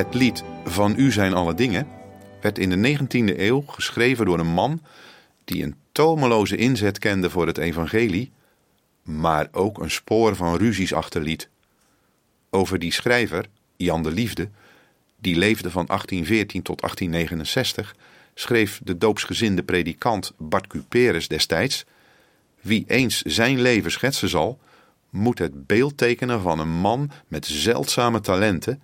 Het lied Van U zijn alle dingen werd in de 19e eeuw geschreven door een man die een tomeloze inzet kende voor het evangelie, maar ook een spoor van ruzies achterliet. Over die schrijver, Jan de Liefde, die leefde van 1814 tot 1869, schreef de doopsgezinde predikant Bart Cuperus destijds: Wie eens zijn leven schetsen zal, moet het beeld tekenen van een man met zeldzame talenten,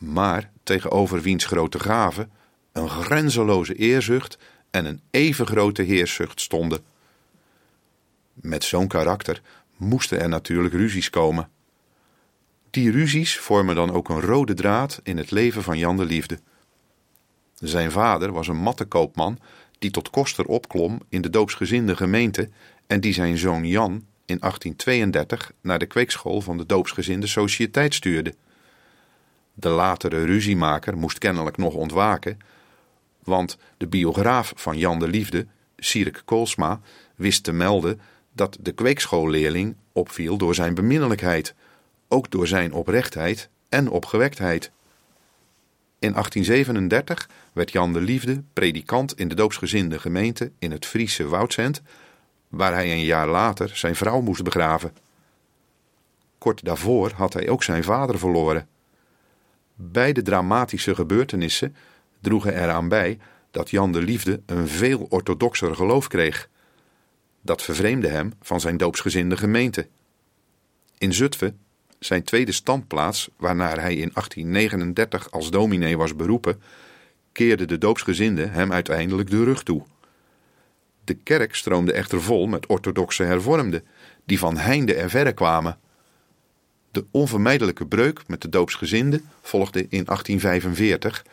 maar tegenover wiens grote gaven een grenzeloze eerzucht en een even grote heerszucht stonden. Met zo'n karakter moesten er natuurlijk ruzies komen. Die ruzies vormen dan ook een rode draad in het leven van Jan de Liefde. Zijn vader was een mattenkoopman die tot koster opklom in de doopsgezinde gemeente en die zijn zoon Jan in 1832 naar de kweekschool van de doopsgezinde sociëteit stuurde. De latere ruziemaker moest kennelijk nog ontwaken, want de biograaf van Jan de Liefde, Sierik Koolsma, wist te melden dat de kweekschoolleerling opviel door zijn beminnelijkheid, ook door zijn oprechtheid en opgewektheid. In 1837 werd Jan de Liefde predikant in de doopsgezinde gemeente in het Friese Woudsend, waar hij een jaar later zijn vrouw moest begraven. Kort daarvoor had hij ook zijn vader verloren. Beide dramatische gebeurtenissen droegen eraan bij dat Jan de Liefde een veel orthodoxer geloof kreeg. Dat vervreemde hem van zijn doopsgezinde gemeente. In Zutphen, zijn tweede standplaats waarnaar hij in 1839 als dominee was beroepen, keerde de doopsgezinde hem uiteindelijk de rug toe. De kerk stroomde echter vol met orthodoxe hervormden, die van heinde en verre kwamen. De onvermijdelijke breuk met de doopsgezinde volgde in 1845,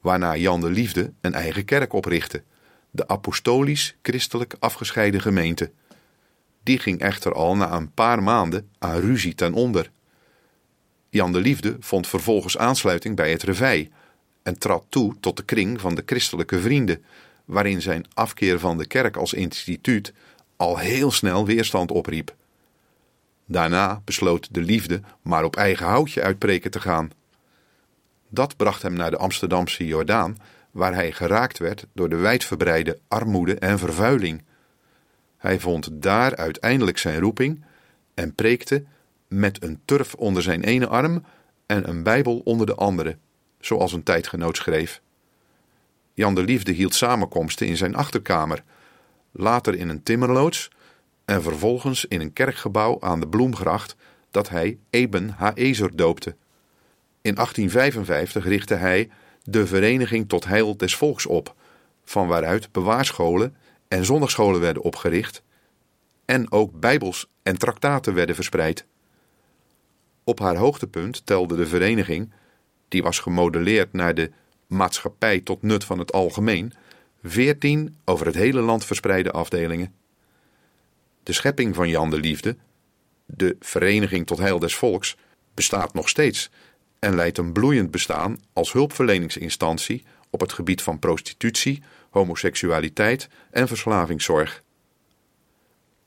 waarna Jan de Liefde een eigen kerk oprichtte, de apostolisch-christelijk afgescheiden gemeente. Die ging echter al na een paar maanden aan ruzie ten onder. Jan de Liefde vond vervolgens aansluiting bij het revij en trad toe tot de kring van de christelijke vrienden, waarin zijn afkeer van de kerk als instituut al heel snel weerstand opriep. Daarna besloot de liefde maar op eigen houtje uitpreken te gaan. Dat bracht hem naar de Amsterdamse Jordaan, waar hij geraakt werd door de wijdverbreide armoede en vervuiling. Hij vond daar uiteindelijk zijn roeping en preekte met een turf onder zijn ene arm en een Bijbel onder de andere, zoals een tijdgenoot schreef. Jan de Liefde hield samenkomsten in zijn achterkamer, later in een timmerloods en vervolgens in een kerkgebouw aan de Bloemgracht dat hij Eben Haezer doopte. In 1855 richtte hij de Vereniging tot Heil des Volks op, van waaruit bewaarscholen en zondagscholen werden opgericht en ook bijbels en traktaten werden verspreid. Op haar hoogtepunt telde de vereniging, die was gemodelleerd naar de maatschappij tot nut van het algemeen, veertien over het hele land verspreide afdelingen. De schepping van Jan de Liefde, de Vereniging tot Heil des Volks, bestaat nog steeds en leidt een bloeiend bestaan als hulpverleningsinstantie op het gebied van prostitutie, homoseksualiteit en verslavingszorg.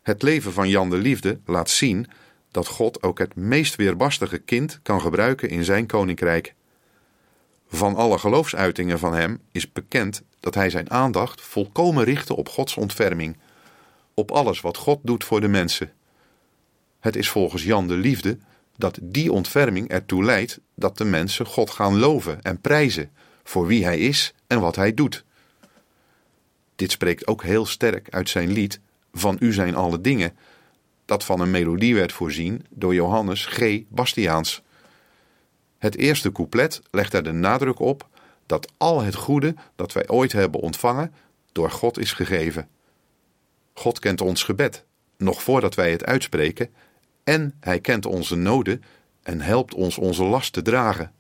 Het leven van Jan de Liefde laat zien dat God ook het meest weerbarstige kind kan gebruiken in zijn koninkrijk. Van alle geloofsuitingen van hem is bekend dat hij zijn aandacht volkomen richtte op Gods ontferming, op alles wat God doet voor de mensen. Het is volgens Jan de Liefde dat die ontferming ertoe leidt dat de mensen God gaan loven en prijzen voor wie hij is en wat hij doet. Dit spreekt ook heel sterk uit zijn lied Van U zijn alle dingen, dat van een melodie werd voorzien door Johannes G. Bastiaans. Het eerste couplet legt er de nadruk op dat al het goede dat wij ooit hebben ontvangen door God is gegeven. God kent ons gebed, nog voordat wij het uitspreken, en hij kent onze noden en helpt ons onze last te dragen.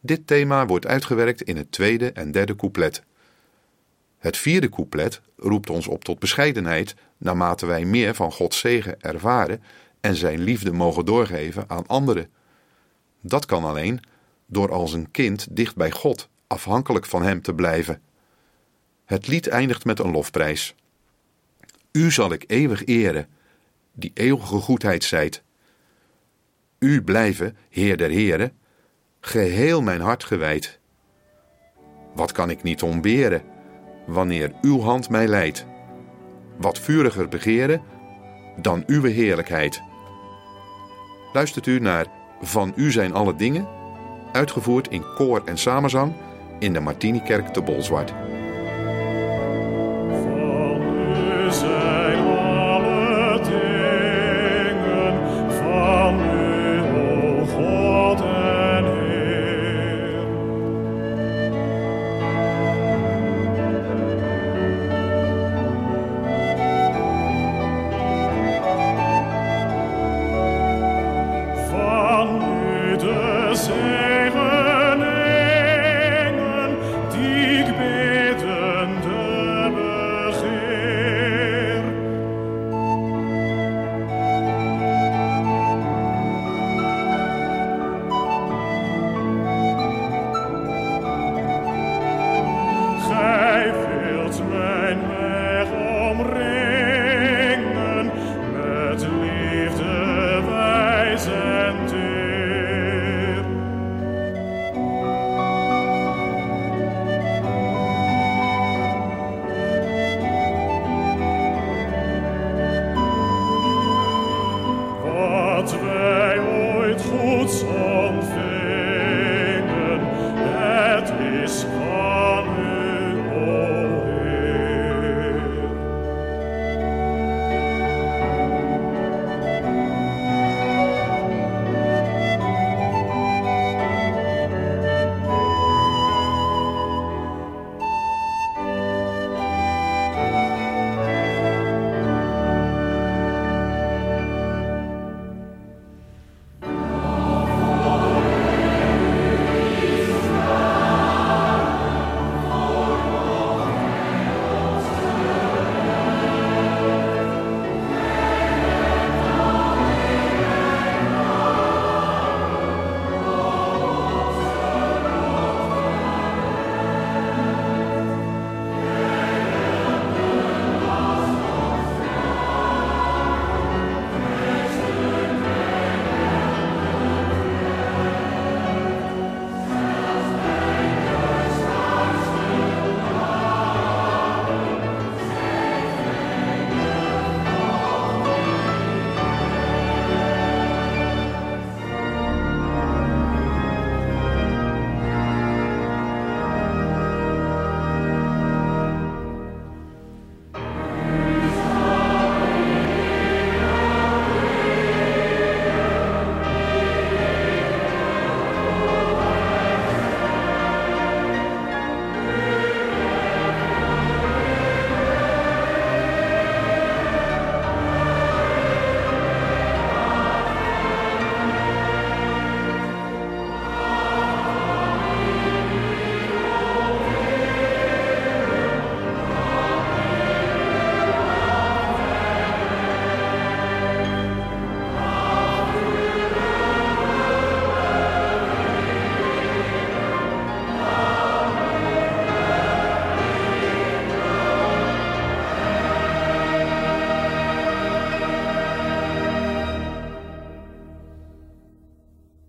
Dit thema wordt uitgewerkt in het tweede en derde couplet. Het vierde couplet roept ons op tot bescheidenheid naarmate wij meer van Gods zegen ervaren en zijn liefde mogen doorgeven aan anderen. Dat kan alleen door als een kind dicht bij God, afhankelijk van Hem te blijven. Het lied eindigt met een lofprijs. U zal ik eeuwig eren, die eeuwige goedheid zijt. U blijven, Heer der Heren, geheel mijn hart gewijd. Wat kan ik niet ontberen, wanneer uw hand mij leidt? Wat vuriger begeren dan uw heerlijkheid. Luistert u naar Van U zijn alle dingen, uitgevoerd in koor en samenzang in de Martinikerk te Bolzwart. Ooit